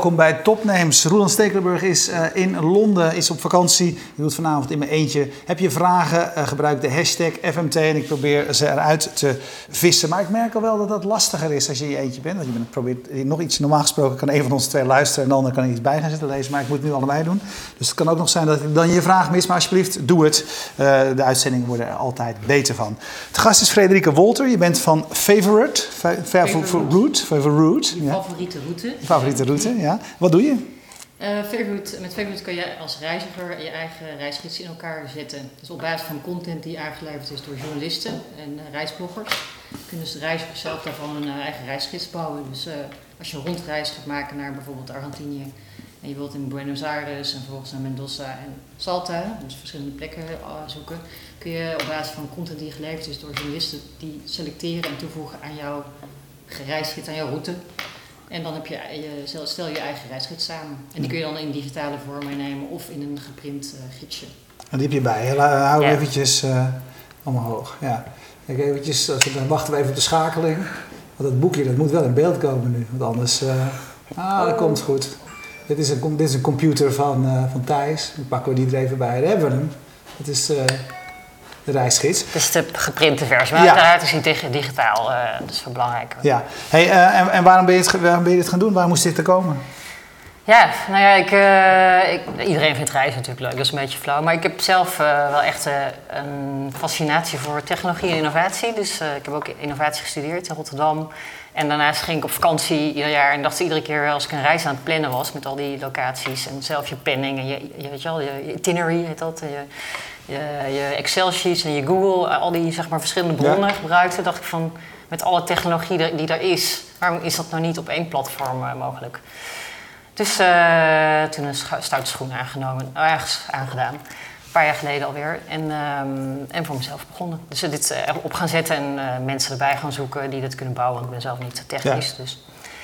Welkom bij Topnames. Roland Stekelenburg is uh, in Londen, is op vakantie. Je doet vanavond in mijn eentje. Heb je vragen? Uh, gebruik de hashtag FMT en ik probeer ze eruit te vissen. Maar ik merk al wel dat dat lastiger is als je in je eentje bent. Want je bent, probeert nog iets, normaal gesproken kan een van ons twee luisteren en de ander kan iets bij gaan zitten lezen. Maar ik moet het nu allebei doen. Dus het kan ook nog zijn dat ik dan je vraag mis. Maar alsjeblieft, doe het. Uh, de uitzendingen worden er altijd beter van. De gast is Frederike Wolter. Je bent van Favorite. Favorite. Favorite. Je favoriete route. Je favoriete route, ja. Wat doe je? Uh, met Favorite kan je als reiziger je eigen reisgids in elkaar zetten. Dus op basis van content die aangeleverd is door journalisten en uh, reisbloggers, kunnen dus de reizigers zelf daarvan een uh, eigen reisgids bouwen. Dus als je een rondreis gaat maken naar bijvoorbeeld Argentinië en je wilt in Buenos Aires en vervolgens naar Mendoza en Salta, dus verschillende plekken zoeken, kun je op basis van content die geleverd is door journalisten, die selecteren en toevoegen aan jouw reisgids, aan jouw route. En dan heb je, je, stel je eigen reisgids samen. En die kun je dan in digitale vorm meenemen of in een geprint uh, gidsje. En die heb je bij. Hou ja. eventjes uh, allemaal hoog. Ja. Kijk eventjes, dan wachten we even op de schakeling. Want dat boekje dat moet wel in beeld komen nu. Want anders... Uh, ah, dat komt goed. Dit is een, dit is een computer van, uh, van Thijs. Dan pakken we die er even bij. Daar hebben we hem. Het is de reisgids. Is de geprinte versie, maar ja. uiteraard is hij digitaal, dat is veel belangrijker. Ja, hey, uh, en, en waarom, ben je het, waarom ben je dit gaan doen? Waarom moest dit er komen? Ja, nou ja, ik, uh, ik, iedereen vindt reizen natuurlijk leuk, dat is een beetje flauw. Maar ik heb zelf wel echt een fascinatie voor technologie en innovatie. Dus ik heb ook innovatie gestudeerd in Rotterdam. En daarnaast ging ik op vakantie ieder jaar en dacht ik iedere keer als ik een reis aan het plannen was met al die locaties en zelf je planning en je, je, weet je, wel, je itinerary heet dat. Je, je, je Excel-sheets en je Google, eh, al die zeg maar, verschillende bronnen ja. gebruikte, dacht ik van met alle technologie die er is, waarom is dat nou niet op één platform uh, mogelijk? Dus uh, toen een stoute schoen aangenomen, ergens aangedaan. Een paar jaar geleden alweer. En, um, en voor mezelf begonnen. Dus dit op gaan zetten en mensen erbij gaan zoeken die dit kunnen bouwen. Want ik ben zelf niet technisch. Ja. Dus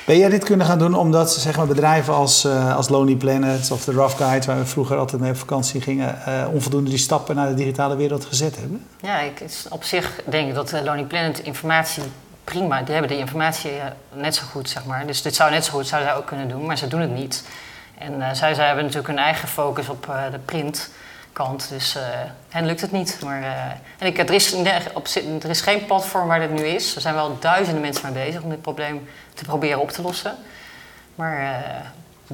ben jij dit kunnen gaan doen omdat zeg maar, bedrijven als, uh, als Lonely Planet of The Rough Guide, waar we vroeger altijd mee op vakantie gingen, uh, onvoldoende die stappen naar de digitale wereld gezet hebben? Ja, ik, op zich denk ik dat uh, Lonely Planet informatie prima, die hebben die informatie net zo goed, zeg maar. Dus dit zou net zo goed zouden zij ook kunnen doen, maar ze doen het niet. En zij, zij hebben natuurlijk hun eigen focus op de print kant. Dus hen lukt het niet. Maar, uh, en ik, er, is, op, er is geen platform waar dit nu is. Er zijn wel duizenden mensen mee bezig om dit probleem te proberen op te lossen. Maar uh,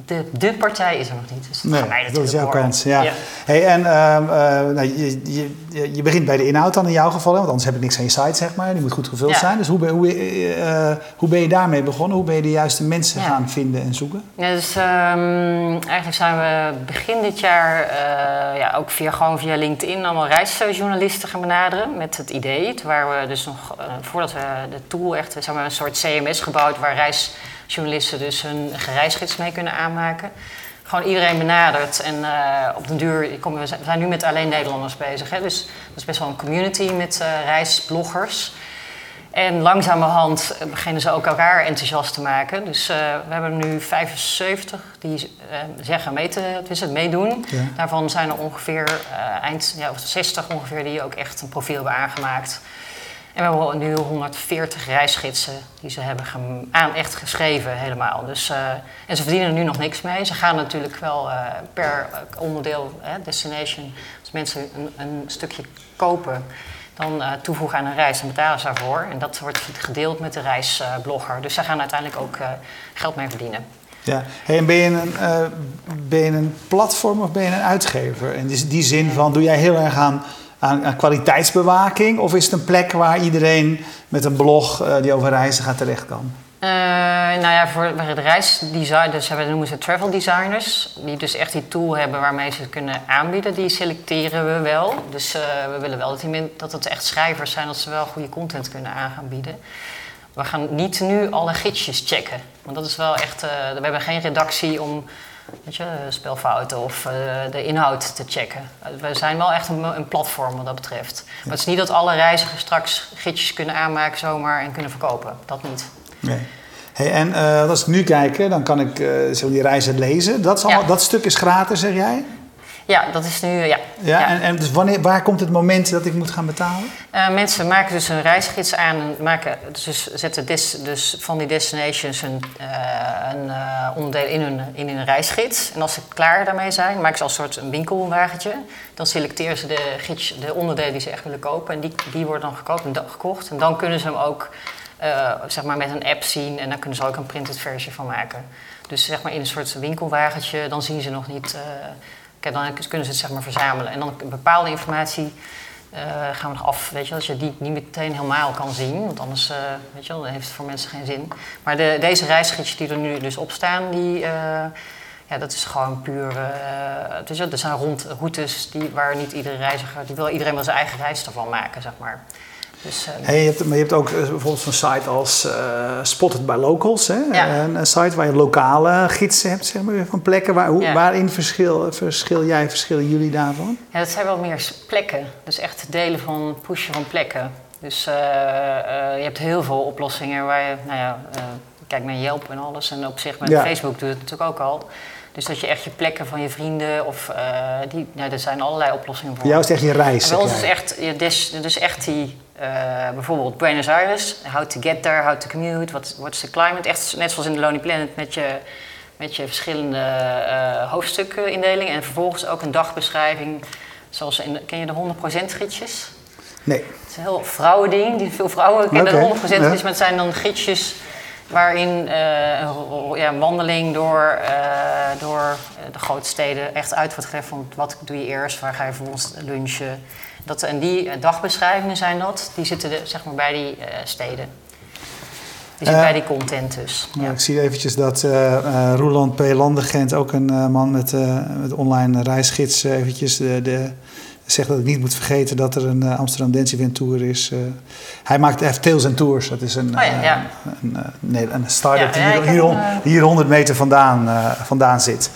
de, de partij is er nog niet. Dus dat, nee, dat is jouw kans. Ja. Hey, en uh, uh, nou, je, je, je, begint bij de inhoud dan in jouw geval, want anders heb je niks aan je site, zeg maar. Die moet goed gevuld ja. zijn. Dus hoe ben, hoe, uh, hoe ben je daarmee begonnen? Hoe ben je de juiste mensen ja. gaan vinden en zoeken? Ja, dus um, eigenlijk zijn we begin dit jaar uh, ja, ook via, gewoon via LinkedIn allemaal reisjournalisten gaan benaderen met het idee. Waar we dus nog, voordat we de tool echt, we hebben een soort CMS gebouwd waar reis journalisten dus hun reisgids mee kunnen aanmaken. Gewoon iedereen benadert en uh, op den duur, kom, we zijn nu met alleen Nederlanders bezig. Hè? Dus dat is best wel een community met uh, reisbloggers. En langzamerhand beginnen ze ook elkaar enthousiast te maken. Dus uh, we hebben nu 75 die zeggen mee te, het meedoen. Ja. Daarvan zijn er ongeveer eind, ja, 60 ongeveer die ook echt een profiel hebben aangemaakt. En we hebben nu 140 reisgidsen die ze hebben aan echt geschreven helemaal. Dus, uh, en ze verdienen er nu nog niks mee. Ze gaan natuurlijk wel uh, per onderdeel, destination, als mensen een, een stukje kopen, dan uh, toevoegen aan een reis en betalen ze daarvoor. En dat wordt gedeeld met de reisblogger. dus ze gaan uiteindelijk ook geld mee verdienen. Ja, hey, en ben je, een, ben je een platform of ben je een uitgever? In die, die zin van, doe jij heel erg aan aan, kwaliteitsbewaking? Of is het een plek waar iedereen met een blog uh, die over reizen gaat terecht kan? Uh, nou ja, voor de reisdesigners, dus noemen ze travel designers, die dus echt die tool hebben waarmee ze het kunnen aanbieden, die selecteren we wel. Dus uh, we willen wel dat, die, dat het echt schrijvers zijn, dat ze wel goede content kunnen aanbieden. We gaan niet nu alle gidsjes checken, want dat is wel echt, we hebben geen redactie om weet je, spelfouten of uh, de inhoud te checken. We zijn wel echt een, een, platform wat dat betreft. Maar het is niet dat alle reizigers straks gidsjes kunnen aanmaken zomaar en kunnen verkopen. Dat niet. Nee. Hey, en uh, als ik nu kijk, dan kan ik uh, die reizen lezen. Dat, is allemaal, ja. dat stuk is gratis, zeg jij? Ja, dat is nu, ja. Ja, Ja. En, en dus wanneer, waar komt het moment dat ik moet gaan betalen? Eh, mensen maken dus een reisgids aan en maken, dus zetten des- dus van die destinations een, eh, een eh, onderdeel in hun, in hun reisgids. En als ze klaar daarmee zijn, maken ze als soort een winkelwagentje. Dan selecteren ze de, gids, de onderdelen die ze echt willen kopen. En die, die worden dan gekocht, en gekocht. En dan kunnen ze hem ook eh, zeg maar met een app zien. En dan kunnen ze ook een printed versie van maken. Dus zeg maar in een soort winkelwagentje, dan zien ze nog niet... dan kunnen ze het zeg maar verzamelen. En dan bepaalde informatie eh, gaan we nog af, weet je, als je die niet meteen helemaal kan zien, want anders, eh, weet je heeft het voor mensen geen zin. Maar de, deze reisgidsjes die er nu dus op staan, die, eh, ja, dat is gewoon puur, het is, er zijn rond routes die, waar niet iedere reiziger, die wil iedereen wel zijn eigen reis ervan maken, zeg maar. Dus, eh, Hey, je hebt, maar je hebt ook eh, bijvoorbeeld zo'n site als eh, Spotted by Locals. Hè? Ja. Een, een site waar je lokale gidsen hebt, zeg maar, van plekken. Waar, hoe, Ja. Waarin verschil, verschil jij, verschillen jullie daarvan? Ja, dat zijn wel meer plekken. Dus echt delen van, pushen van plekken. Dus eh, je hebt heel veel oplossingen waar je, nou ja, kijk naar Yelp en alles. En op zich met Ja. Facebook doet het natuurlijk ook al. Dus dat je echt je plekken van je vrienden of die, nou, er zijn allerlei oplossingen voor. Jou is echt je reis. En bij ons is echt, dus, dus echt die, eh, bijvoorbeeld Buenos Aires, how to get there, how to commute, what, what's the climate. Echt net zoals in de Lonely Planet met je, met je verschillende eh hoofdstukindeling. En vervolgens ook een dagbeschrijving, zoals in, ken je de 100% gidsjes? Nee. Het is een heel vrouwending, die veel vrouwen kennen de 100% gidsjes, ja. maar het zijn dan gidsjes waarin eh, een, ja, een wandeling door, door de grote steden echt uit wordt gelegd van wat doe je eerst, waar ga je vervolgens lunchen. Dat, en die eh, dagbeschrijvingen zijn dat, die zitten de, zeg maar bij die eh, steden. Die zitten Eh, bij die content dus. Ja. Ik zie eventjes dat Roeland P. Landegent, ook een man met, met online reisgids, eventjes de, de, zegt dat ik niet moet vergeten dat er een eh, Amsterdam Dance Event Tour is. eh. hij maakt hij heeft Tails and Tours. Dat is een, Oh ja, ja. een, nee, een start-up Ja, die, hier, hier, hem, eh, die hier 100 meter vandaan, vandaan zit.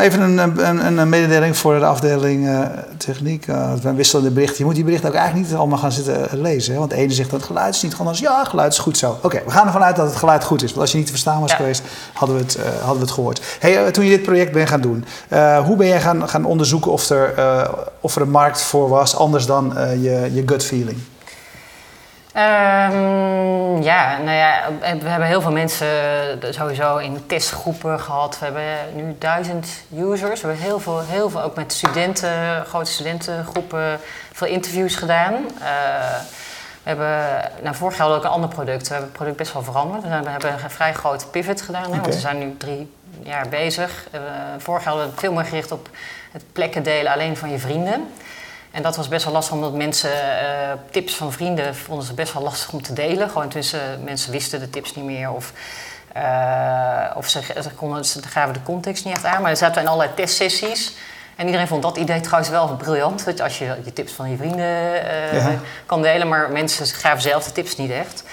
Even een, een, een mededeling voor de afdeling eh, techniek. Uh, we wisselende berichten. Je moet die berichten ook eigenlijk niet allemaal gaan zitten lezen. Hè? Want de ene zegt dat het geluid is niet gewoon als ja, het geluid is goed zo. Oké, we gaan ervan uit dat het geluid goed is. Want als je niet te verstaan was geweest, hadden we het, hadden we het gehoord. Hey, toen je dit project bent gaan doen, hoe ben jij gaan, gaan onderzoeken of er, of er een markt voor was, anders dan eh, je, je gut feeling? Ehm, ja, nou ja, we hebben heel veel mensen sowieso in testgroepen gehad. We hebben nu duizend users. We hebben heel veel, heel veel ook met studenten, grote studentengroepen, veel interviews gedaan. Eh, we hebben, nou, vorig jaar hadden we ook een ander product. We hebben het product best wel veranderd. We hebben- een vrij grote pivot gedaan, hè, want we zijn nu drie jaar bezig. Eh, vorig jaar hadden we het veel meer gericht op het plekken delen alleen van je vrienden. En dat was best wel lastig, omdat mensen eh, tips van vrienden vonden ze best wel lastig om te delen. Gewoon tussen mensen wisten de tips niet meer of, eh, of ze, ze, konden, ze gaven de context niet echt aan. Maar er zaten in allerlei testsessies. En iedereen vond dat idee trouwens wel briljant. Dat als je je tips van je vrienden eh, Ja. kan delen, maar mensen gaven zelf de tips niet echt.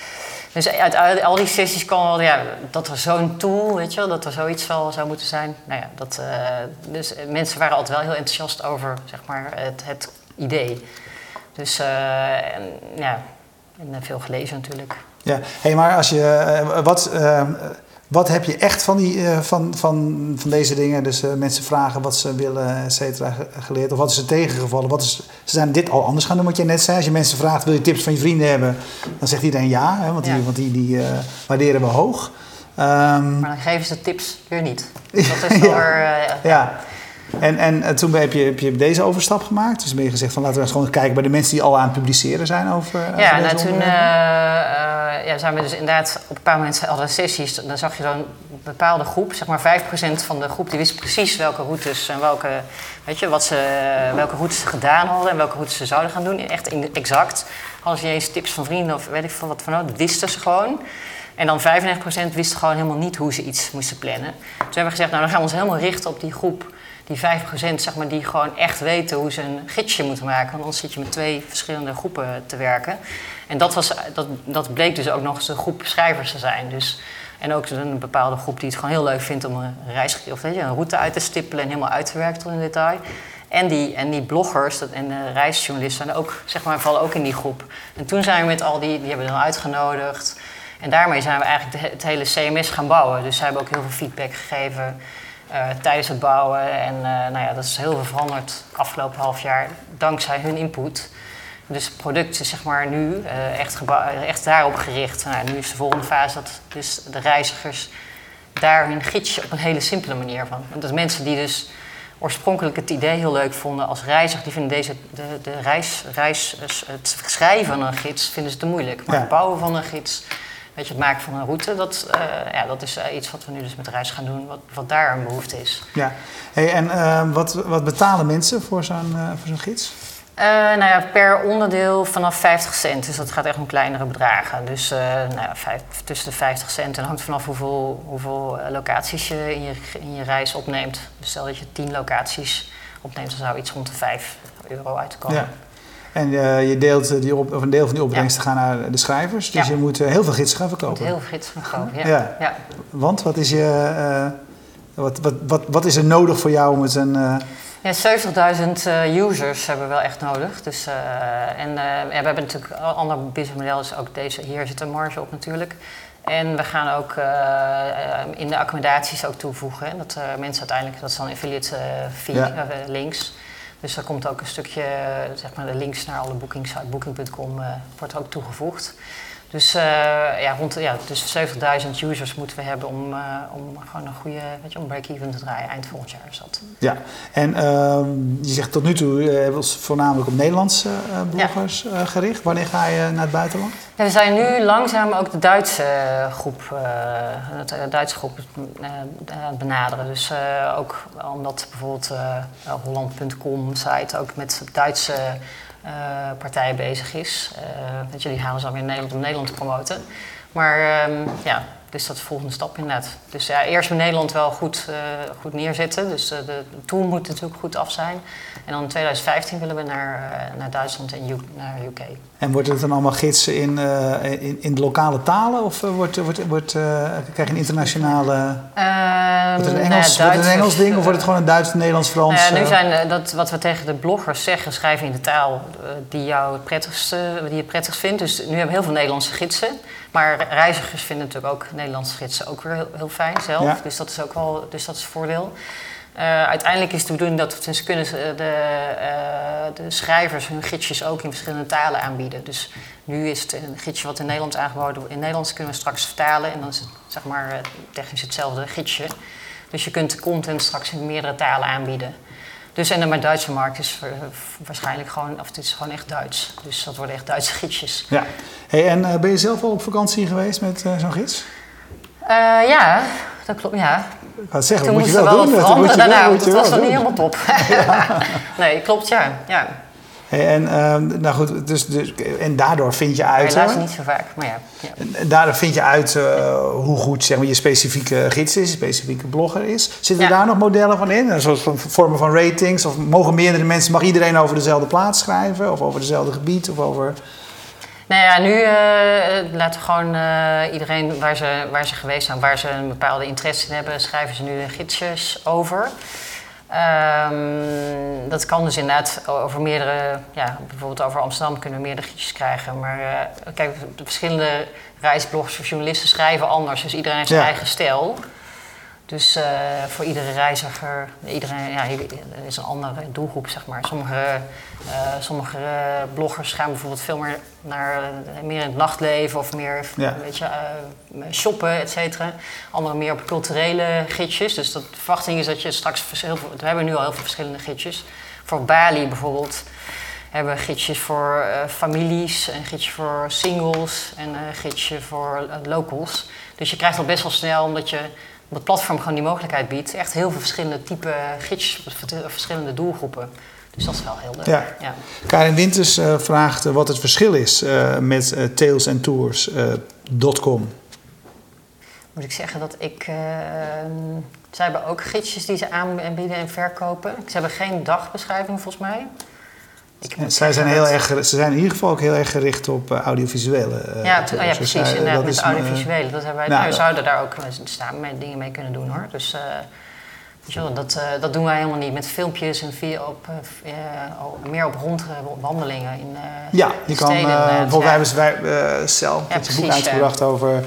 Dus uit, al die sessies kwam wel, ja, dat er zo'n tool, weet je wel, dat er zoiets wel zou moeten zijn. Nou ja, dat, eh, dus mensen waren altijd wel heel enthousiast over, zeg maar, het, het idee. Dus, en, ja, veel gelezen natuurlijk. Ja, hey, maar als je, eh, wat, wat heb je echt van, die, eh, van, van, van deze dingen? Dus eh, mensen vragen wat ze willen, et cetera, ge- geleerd. Of wat is er tegengevallen? Wat is, ze zijn dit al anders gaan doen, wat jij net zei. Als je mensen vraagt, wil je tips van je vrienden hebben? Dan zegt iedereen ja, hè, want die, want die, die eh, waarderen we hoog. Ehm, Maar dan geven ze de tips weer niet. Dat is wel Ja. ja. En, en eh, toen heb je, heb je deze overstap gemaakt. Dus ben je gezegd van laten we eens gewoon kijken bij de mensen die al aan het publiceren zijn over. over Ja, deze nou, toen eh, eh, ja, zijn we dus inderdaad op een bepaald moment hadden sessies. Dan zag je zo'n bepaalde groep, zeg maar 5% van de groep, die wist precies welke routes en welke, weet je, wat ze, welke routes ze gedaan hadden en welke routes ze zouden gaan doen. Echt in- exact. Hadden ze niet eens tips van vrienden of weet ik veel wat van ook, dat wisten ze gewoon. En dan 95% wist gewoon helemaal niet hoe ze iets moesten plannen. Toen hebben we gezegd, nou dan gaan we ons helemaal richten op die groep die 5% zeg maar, die gewoon echt weten hoe ze een gidsje moeten maken. Want anders zit je met twee verschillende groepen te werken. En dat, was, dat, dat bleek dus ook nog eens een groep schrijvers te zijn. Dus, en ook een bepaalde groep die het gewoon heel leuk vindt om een, reis, of weet je, een route uit te stippelen en helemaal uit te werken tot in detail. En die, en die bloggers dat, en de reisjournalisten ook, zeg maar, vallen ook in die groep. En toen zijn we met al die, die hebben we dan uitgenodigd. En daarmee zijn we eigenlijk het hele CMS gaan bouwen. Dus zij hebben ook heel veel feedback gegeven. Eh, tijdens het bouwen. En eh, nou ja, dat is heel veel veranderd afgelopen half jaar dankzij hun input. Dus het product is zeg maar nu eh, echt, echt daarop gericht. Nou, nu is de volgende fase dat dus de reizigers daar hun gidsje op een hele simpele manier van. Want dat mensen die dus oorspronkelijk het idee heel leuk vonden als reiziger, die vinden deze, de, de reis, reis, het schrijven van een gids vinden ze te moeilijk. Maar Ja. het bouwen van een gids, weet je, het maken van een route, dat, eh, ja, dat is eh, iets wat we nu dus met reis gaan doen, wat, wat daar een behoefte is. Ja. Hey, en eh, wat, wat betalen mensen voor zo'n eh, voor zo'n gids? Nou ja, per onderdeel vanaf 50 cent. Dus dat gaat echt om kleinere bedragen. Dus nou ja, vijf- tussen de 50 cent en hangt vanaf hoeveel, hoeveel locaties je in, je in je reis opneemt. Dus stel dat je 10 locaties opneemt, dan zou iets rond de 5 euro uitkomen. Ja. En eh, je deelt die op, of een deel van die opbrengsten gaan naar de schrijvers. Dus Ja. je moet eh, heel veel gidsen gaan verkopen. heel veel gids van kopen. Ja. Ja. Ja. Want wat is, je, eh, wat, wat, wat, wat is er nodig voor jou om het een... Ja, 70.000 eh, users hebben we wel echt nodig. Dus, en ja, we hebben natuurlijk een ander businessmodel, dus ook deze, hier zit een marge op natuurlijk. En we gaan ook in de accommodaties ook toevoegen. hè, Dat mensen uiteindelijk, dat is dan affiliate fee, Ja. links. Dus er komt ook een stukje, eh, zeg maar de links naar alle boekings uit booking.com eh, wordt ook toegevoegd. Dus, eh, ja, rond, ja, dus 70.000 users moeten we hebben om, eh, om gewoon een goede, weet je, om break-even te draaien. Eind volgend jaar is dat. ja, en ehm, je zegt tot nu toe eh, hebben we ons voornamelijk op Nederlandse bloggers gericht. Wanneer ga je naar het buitenland? Ja, we zijn nu langzaam ook de Duitse groep, eh, Duitse groep aan het benaderen. Dus ook omdat bijvoorbeeld Holland.com site ook met Duitse eh, partijen bezig is. Eh je, die halen ze dan weer in Nederland om Nederland te promoten. Maar ehm, ja, dus dat is de volgende stap inderdaad. Dus ja, eerst in Nederland wel goed, eh, goed neerzetten. Dus eh, de tool moet natuurlijk goed af zijn. En dan in 2015 willen we naar, eh, naar Duitsland en U- naar UK. En wordt het dan allemaal gidsen in, in, in de lokale talen? Of wordt, wordt, wordt, krijg je een internationale... Ehm, Wordt het een nou ja, Engels, het een Duits- Engels ding of wordt het gewoon een Duits, Nederlands, Frans? Nou ja, nu zijn dat wat we tegen de bloggers zeggen, schrijven in de taal die jou het prettigste, die je prettigst vindt. Dus nu hebben we heel veel Nederlandse gidsen. Maar reizigers vinden natuurlijk ook Nederlandse gidsen ook weer heel, heel fijn zelf. Ja. Dus dat is ook wel, dus dat is een voordeel. Eh, uiteindelijk is de bedoeling dat we, ze kunnen ze, de, eh, de schrijvers hun gidsjes ook in verschillende talen aanbieden. Dus nu is het een gidsje wat in Nederland aangeboden wordt. In Nederlands kunnen we straks vertalen en dan is het zeg maar eh, technisch hetzelfde gidsje. Dus je kunt de content straks in meerdere talen aanbieden. Dus en de maar Duitse markt is eh, waarschijnlijk gewoon, of het is gewoon echt Duits. Dus dat worden echt Duitse gidsjes. Ja. Hey, en eh, ben je zelf al op vakantie geweest met eh, zo'n gids? Ja, dat klopt. Ja, Ik het zeggen, Toen dat moet je wel wel doen. dat moet veranderen wel- moet je het was nog niet helemaal top. nee, klopt, ja. ja. Hey, en, ehm, nou goed, dus, dus, en daardoor vind je uit... Helaas niet zo vaak, maar ja. ja. En Daardoor vind je uit eh, hoe goed zeg maar, je specifieke gids is, je specifieke blogger is. Zitten Ja. daar nog modellen van in? Een soort van vormen van ratings? Of mogen meerdere mensen, mag iedereen over dezelfde plaats schrijven? Of over dezelfde gebied? Of over... Nou ja, nu eh, laten we gewoon eh, iedereen waar ze, waar ze geweest zijn, waar ze een bepaalde interesse in hebben, schrijven ze nu gidsjes over. Ehm, dat kan dus inderdaad over meerdere, ja, bijvoorbeeld over Amsterdam kunnen we meerdere gidsjes krijgen. Maar eh, kijk, de verschillende reisbloggers of journalisten schrijven anders, dus iedereen heeft zijn Ja. eigen stijl. Dus eh, voor iedere reiziger, iedereen, ja, is een andere doelgroep, zeg maar. Sommige, eh, sommige eh, bloggers gaan bijvoorbeeld veel meer naar meer in het nachtleven of meer Ja. weet je, shoppen, et cetera. Anderen meer op culturele gidsjes. Dus de verwachting is dat je straks heel veel, we hebben nu al heel veel verschillende gidsjes. Voor Bali bijvoorbeeld hebben we gidsjes voor families, een gidsje voor singles en een gidsje voor locals. Dus je krijgt al best wel snel, omdat je het platform gewoon die mogelijkheid biedt, echt heel veel verschillende type voor verschillende doelgroepen. Dus dat is wel heel leuk. Ja. ja. Karin Winters eh, vraagt eh, wat het verschil is eh, met eh tailsandtours.com. Moet ik zeggen dat ik. eh, zij hebben ook gidsjes die ze aanbieden en verkopen. Ze hebben geen dagbeschrijving volgens mij. Ik Zij zijn heel erg, ze zijn in ieder geval ook heel erg gericht op eh, audiovisuele eh, Ja, oh ja, precies. zij- inderdaad, dat met eh, audiovisuele. Dat hebben wij, nou, nou, we zouden daar ook eh, staan, met dingen mee kunnen doen hoor. Dus eh, dat, eh, dat doen wij helemaal niet. Met filmpjes en via op, eh, eh, oh, meer op rondwandelingen in eh Ja, je kan, steden. eh, inderdaad, bijvoorbeeld wij hebben wij, eh, zelf het boek uitgebracht over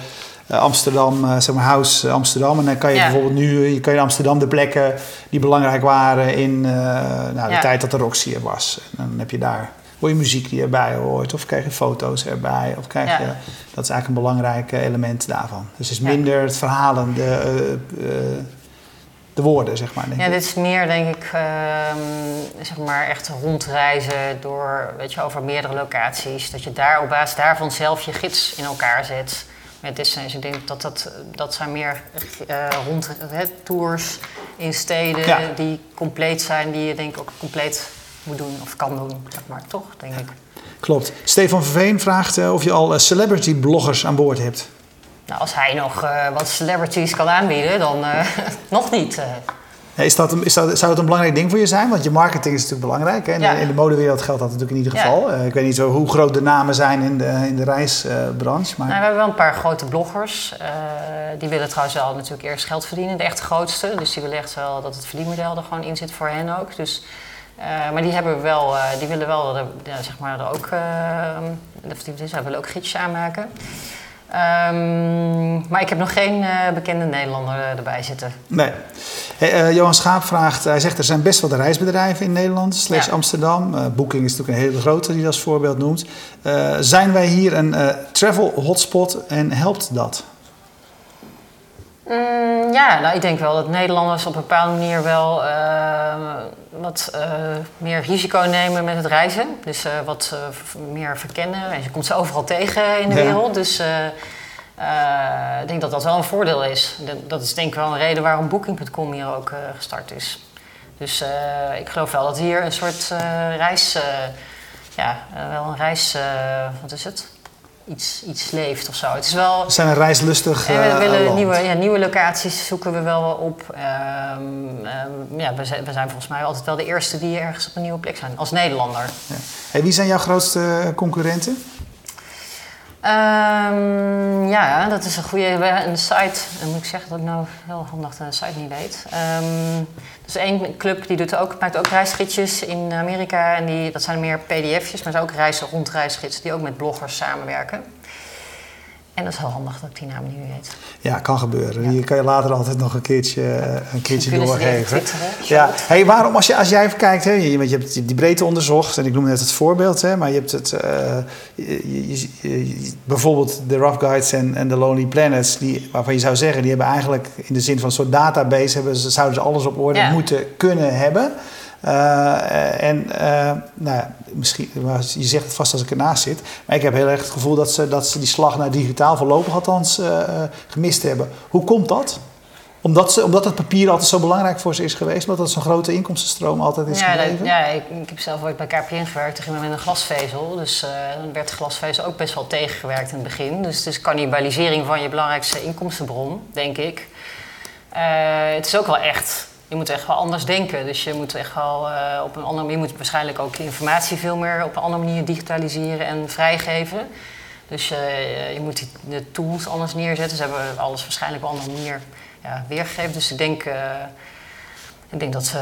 Amsterdam, zeg maar House Amsterdam. En dan kan je bijvoorbeeld nu je kan in Amsterdam de plekken die belangrijk waren in nou, de tijd dat de Roxy er was. En dan heb je daar hoor je muziek die erbij hoort, of krijg je foto's erbij, of krijg je, dat is eigenlijk een belangrijk element daarvan. Dus het is minder het verhalen, de, de woorden, zeg maar. Denk ja, dit is meer, denk ik, ehm, zeg maar echt rondreizen door, weet je, over meerdere locaties. Dat je daar op basis daarvan zelf je gids in elkaar zet. Met destinaties. Ik denk dat dat, dat zijn meer uh, rond tours in steden die compleet zijn, die je denk ik ook compleet moet doen of kan doen, zeg maar, toch, denk ik. Klopt. Stefan Verveen vraagt uh, of je al uh, celebrity bloggers aan boord hebt. Nou, als hij nog uh, wat celebrities kan aanbieden, dan nog niet. Is dat, is dat, zou dat een belangrijk ding voor je zijn? Want je marketing is natuurlijk belangrijk. Hè? In, ja. in, de modewereld geldt dat natuurlijk in ieder geval. Ja. ik weet niet zo hoe groot de namen zijn in de, in de reisbranche. maar... Nou, we hebben wel een paar grote bloggers. die willen trouwens wel natuurlijk eerst geld verdienen, de echt grootste. Dus die willen echt wel dat het verdienmodel er gewoon in zit voor hen ook. Dus uh, maar die, hebben wel, die willen wel er, ja, zeg maar, er ook, uh, zij willen ook gidsjes aanmaken. Um, maar ik heb nog geen bekende Nederlander erbij zitten. Nee. Hey, Johan Schaap vraagt, hij zegt er zijn best wat reisbedrijven in Nederland, slash Amsterdam. Booking is natuurlijk een hele grote die dat als voorbeeld noemt. zijn wij hier een travel hotspot en helpt dat? Mm, ja, nou, ik denk wel dat Nederlanders op een bepaalde manier wel uh, wat uh, meer risico nemen met het reizen. Dus uh, wat meer verkennen. En je komt ze overal tegen in de ja. wereld. Dus ik denk dat dat wel een voordeel is. Dat is denk ik wel een reden waarom Booking.com hier ook gestart is. Dus ik geloof wel dat hier een soort reis... ja, wel een reis... wat is het? Iets, iets leeft of zo. Het is wel... We zijn een reislustig En we eh, willen nieuwe, ja, nieuwe locaties zoeken we wel op. Um, um, ja, we, zijn, we zijn volgens mij altijd wel de eerste die ergens op een nieuwe plek zijn, als Nederlander. Ja. Hey, wie zijn jouw grootste concurrenten? Um, ja, dat is een goede een site. Dan moet ik zeggen dat ik nou heel handig de site niet weet. Um, dus één club die doet ook, maakt ook reisgidsjes in Amerika. En die, dat zijn meer pdf'jes, maar zijn ook reizen rondreisgids die ook met bloggers samenwerken. En dat is heel handig dat ik die naam niet weet. Ja, kan gebeuren. Die kan je later altijd nog een keertje, een keertje doorgeven. Ja. Hey, waarom, als, je, als jij even kijkt, hè, je, je hebt die breedte onderzocht en ik noem net het voorbeeld, hè, maar je hebt het, uh, je, je, bijvoorbeeld de Rough Guides en, en de Lonely Planets, die, waarvan je zou zeggen, die hebben eigenlijk in de zin van een soort database, hebben, zouden ze alles op orde moeten kunnen hebben. Uh, en uh, nou ja, misschien, je zegt het vast als ik ernaast zit, maar ik heb heel erg het gevoel dat ze, dat ze die slag naar digitaal voorlopig althans uh, gemist hebben. Hoe komt dat? Omdat, ze, omdat het papier altijd zo belangrijk voor ze is geweest, omdat dat zo'n grote inkomstenstroom altijd is ja, geweest. ja, ik, ik, heb zelf ooit bij KPN gewerkt, toen met een glasvezel. Dus dan werd glasvezel ook best wel tegengewerkt in het begin. Dus het is cannibalisering van je belangrijkste inkomstenbron, denk ik. het is ook wel echt je moet echt wel anders denken. Dus je moet echt wel uh, op een andere manier, je moet waarschijnlijk ook informatie veel meer op een andere manier digitaliseren en vrijgeven. Dus uh, je moet die, de tools anders neerzetten. Ze hebben alles waarschijnlijk op een andere manier weergegeven. Dus ik denk, uh, ik denk dat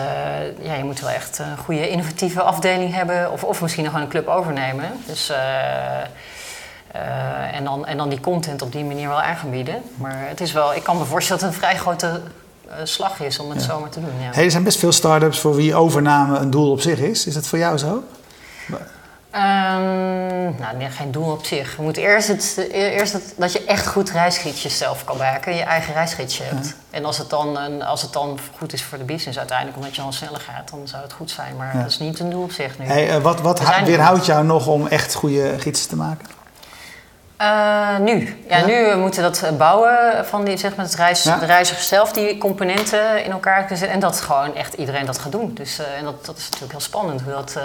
ja, je moet wel echt een goede innovatieve afdeling hebben. Of, of misschien nog een club overnemen. Dus, en, dan, en dan die content op die manier wel aanbieden. Maar het is wel, ik kan me voorstellen dat het een vrij grote slag is om het zomaar te doen. Ja. Hey, er zijn best veel start-ups voor wie overname een doel op zich is. Is dat voor jou zo? Um, nou, nee, geen doel op zich. Je moet eerst, het, eerst het, dat je echt goed reisgidsjes zelf kan maken. Je eigen reisgidsje hebt. En als het, dan, als het dan goed is voor de business uiteindelijk, omdat je al sneller gaat, dan zou het goed zijn. Maar dat is niet een doel op zich nu. Hey, uh, wat wat weerhoudt jou nog om echt goede gidsen te maken? Uh, nu. Ja, ja, nu moeten we dat eh, bouwen van die, zeg maar, het reis, de reiziger zelf, die componenten in elkaar zetten. En dat gewoon echt iedereen dat gaat doen. Dus, uh, en dat, dat is natuurlijk heel spannend. Hoe dat, uh,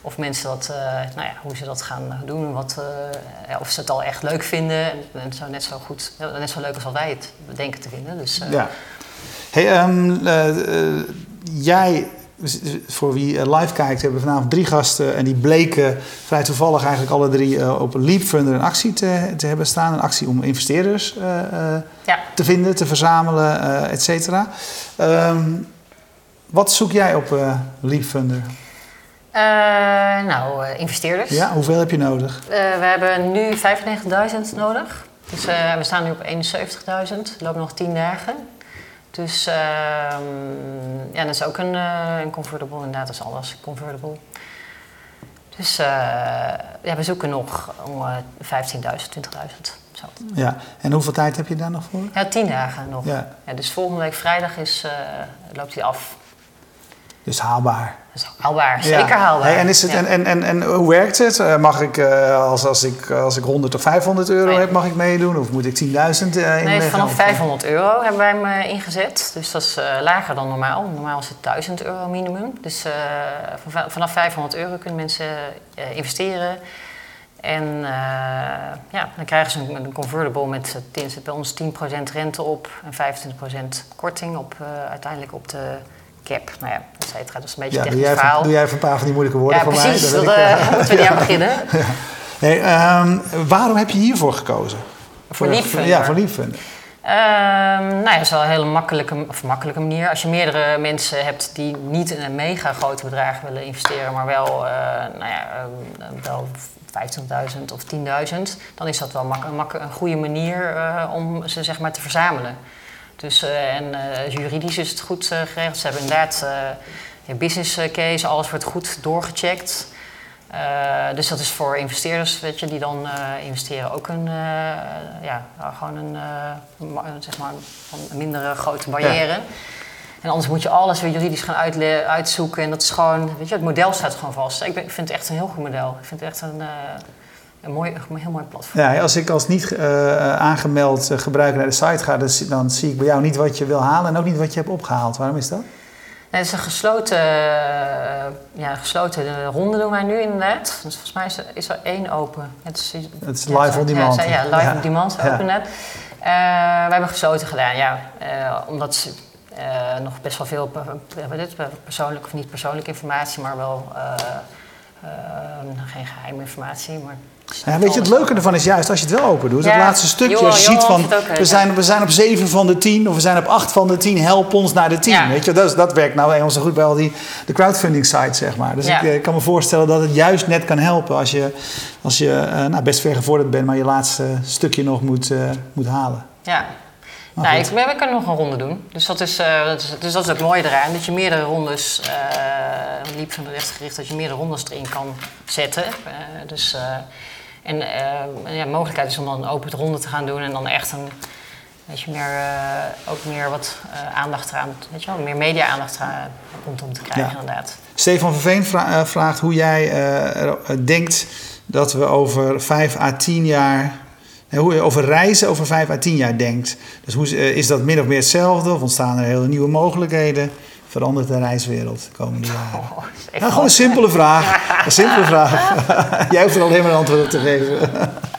of mensen dat, nou ja, hoe ze dat gaan doen. Wat, ja, of ze het al echt leuk vinden. En het zou net zo goed, net zo leuk als wat wij het denken te vinden. Dus, ja. Hey, um, jij voor wie eh, live kijkt, hebben we vanavond drie gasten. En die bleken vrij toevallig eigenlijk alle drie eh, op Leapfunder een actie te, te hebben staan. Een actie om investeerders uh, ja. te vinden, te verzamelen, uh, et cetera. Um, wat zoek jij op uh, Leapfunder? nou, investeerders. Ja, hoeveel heb je nodig? we hebben nu 95.000 nodig. Dus we staan nu op 71.000. Het loopt nog 10 dagen. Dus uh, ja, dat is ook een, uh, een convertible. Inderdaad, dat is alles convertible. Dus uh, ja, we zoeken nog om 15.000, 20.000. Zo. Ja, en hoeveel tijd heb je daar nog voor? Ja, 10 dagen nog. Ja. ja dus volgende week vrijdag is, loopt hij af. Dus haalbaar. Dat is haalbaar, zeker haalbaar. Hey, en, is het, en, en, en, en hoe werkt het? Uh, mag ik, uh, als, als, ik, als ik 100 of 500 euro nee. heb, mag ik meedoen? Of moet ik 10.000 uh, inleggen? Nee, vanaf 500 euro hebben wij hem ingezet. Dus dat is lager dan normaal. Normaal is het 1000 euro minimum. Dus vanaf 500 euro kunnen mensen investeren. En ja, dan krijgen ze een, een convertible met bij ons 10% rente op en 25% korting op, uiteindelijk op de cap, nou ja, et cetera. Dat is een beetje ja, technisch doe jij verhaal. doe jij even een paar van die moeilijke woorden ja, voor precies, mij? Precies. Daar moeten we niet aan beginnen. Um, waarom heb je hiervoor gekozen? Voor Leapfunder? Ja, voor Leapfunder. Um, nou ja, dat is wel een hele makkelijke, of makkelijke manier. Als je meerdere mensen hebt die niet in een mega grote bedrag willen investeren, maar wel, uh, nou ja, uh, wel 50.000 of 10.000, dan is dat wel mak mak een goede manier uh, om ze zeg maar te verzamelen. Dus, uh, en uh, juridisch is het goed uh, geregeld. Ze hebben inderdaad een business case, alles wordt goed doorgecheckt. dus dat is voor investeerders, weet je, die dan investeren, ook een, ja, gewoon een, zeg maar een mindere grote barrière. Ja. En anders moet je alles weer juridisch gaan uitzoeken. En dat is gewoon, weet je, het model staat gewoon vast. Ik, ben, ik vind het echt een heel goed model. Ik vind het echt een een, mooi, een heel mooi platform. Ja, als ik als niet uh, aangemeld uh, gebruiker naar de site ga, dan, dan, zie ik bij jou niet wat je wil halen en ook niet wat je hebt opgehaald. Waarom is dat? Nee, het is een gesloten, uh, ja, gesloten ronde doen wij nu inderdaad. Dus volgens mij is er, is er één open. Het is, het is live on demand. Ja, ja live ja. on demand open net. we hebben gesloten gedaan, ja. omdat ze nog best wel veel persoonlijke of niet persoonlijke informatie, maar wel geen geheime informatie, maar ja, weet je, het leuke ervan is juist als je het wel open doet. Ja. Het laatste stukje, als je ziet van we zijn, we zijn op 7 van de 10 of we zijn op 8 van de 10, help ons naar de 10. Ja. Weet je, dat, dat werkt nou eenmaal zo goed bij al die de crowdfunding sites, zeg maar. Dus ik, ik, kan me voorstellen dat het juist net kan helpen als je, als je uh, nou, best ver gevorderd bent, maar je laatste stukje nog moet, uh, moet halen. Ja. Maar nou, ik, we kunnen nog een ronde doen. Dus dat is, uh, dat is, dus dat is het mooie eraan. Dat je meerdere rondes, liep van de rechtsgericht, dat je meerdere rondes erin kan zetten. Dus, en ja, de mogelijkheid is om dan een open ronde te gaan doen en dan echt een beetje meer, ook meer wat aandacht eraan, weet je wel, meer media-aandacht rondom te krijgen, ja. inderdaad. Stefan Verveen vra vraagt hoe jij denkt dat we over vijf à tien jaar hoe je over reizen over vijf à tien jaar denkt. Dus hoe, is dat min of meer hetzelfde? Of ontstaan er hele nieuwe mogelijkheden? Verandert de reiswereld de komende jaren? Oh, nou, gewoon een simpele vraag. Een simpele vraag. Jij hoeft er alleen maar een antwoord op te geven.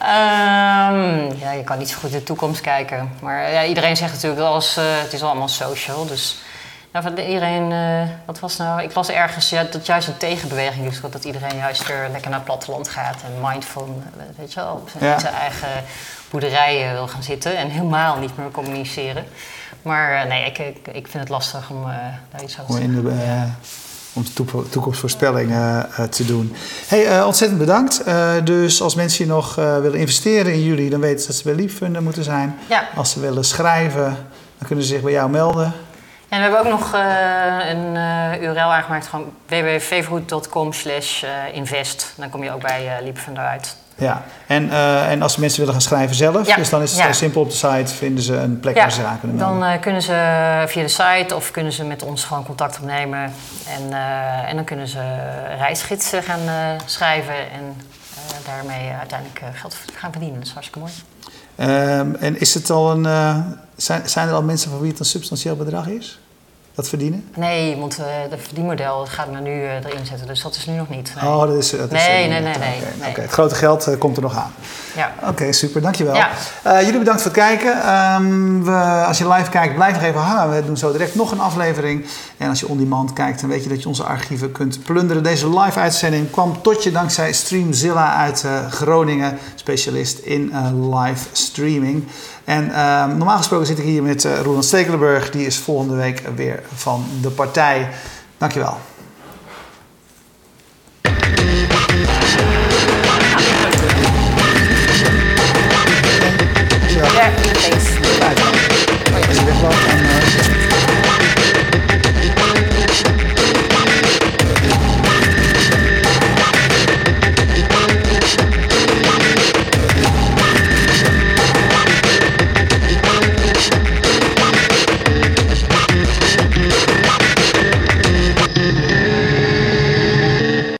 Um, ja, je kan niet zo goed in de toekomst kijken. Maar ja, iedereen zegt natuurlijk wel eens, uh, het is allemaal social. Dus nou, van iedereen, uh, wat was nou? Ik las ergens ja, dat juist een tegenbeweging is. Dat iedereen juist weer lekker naar het platteland gaat en mindful, weet je wel, op zijn, ja. zijn eigen boerderijen wil gaan zitten en helemaal niet meer communiceren. Maar uh, nee, ik, ik, ik, vind het lastig om uh, daar iets over te zeggen. Om toekomstvoorspellingen te doen. Hey, ontzettend bedankt. dus als mensen hier nog willen investeren in jullie, dan weten ze dat ze bij Lieffunder moeten zijn. Ja. Als ze willen schrijven, dan kunnen ze zich bij jou melden. En we hebben ook nog een URL aangemaakt, gewoon www.favorite.com slash invest. Dan kom je ook bij uh, Liepfunder uit. Ja, en, uh, en als mensen willen gaan schrijven zelf, ja. dus dan is het ja. simpel op de site, vinden ze een plek ja. waar ze aan kunnen melden. Dan uh, kunnen ze via de site of kunnen ze met ons gewoon contact opnemen. En, uh, en dan kunnen ze reisgidsen gaan schrijven en daarmee uiteindelijk geld gaan verdienen. Dat is hartstikke mooi. Um, en is het al een, zijn, zijn er al mensen voor wie het een substantieel bedrag is? Dat verdienen? Nee, want uh, het verdienmodel gaat men nu uh, erin zetten, dus dat is nu nog niet. Nee. Oh, dat is. Dat nee, is, nee, nee, nee, nee, okay. Het grote geld komt er nog aan. Ja. Oké, okay, super, dankjewel. Ja. jullie bedankt voor het kijken. Um, we, als je live kijkt, blijf nog even hangen. We doen zo direct nog een aflevering. En als je on demand kijkt, dan weet je dat je onze archieven kunt plunderen. Deze live uitzending kwam tot je dankzij Streamzilla uit Groningen, specialist in live streaming. En uh, normaal gesproken zit ik hier met uh, Roland Stekelenburg. Die is volgende week weer van de partij. Dankjewel.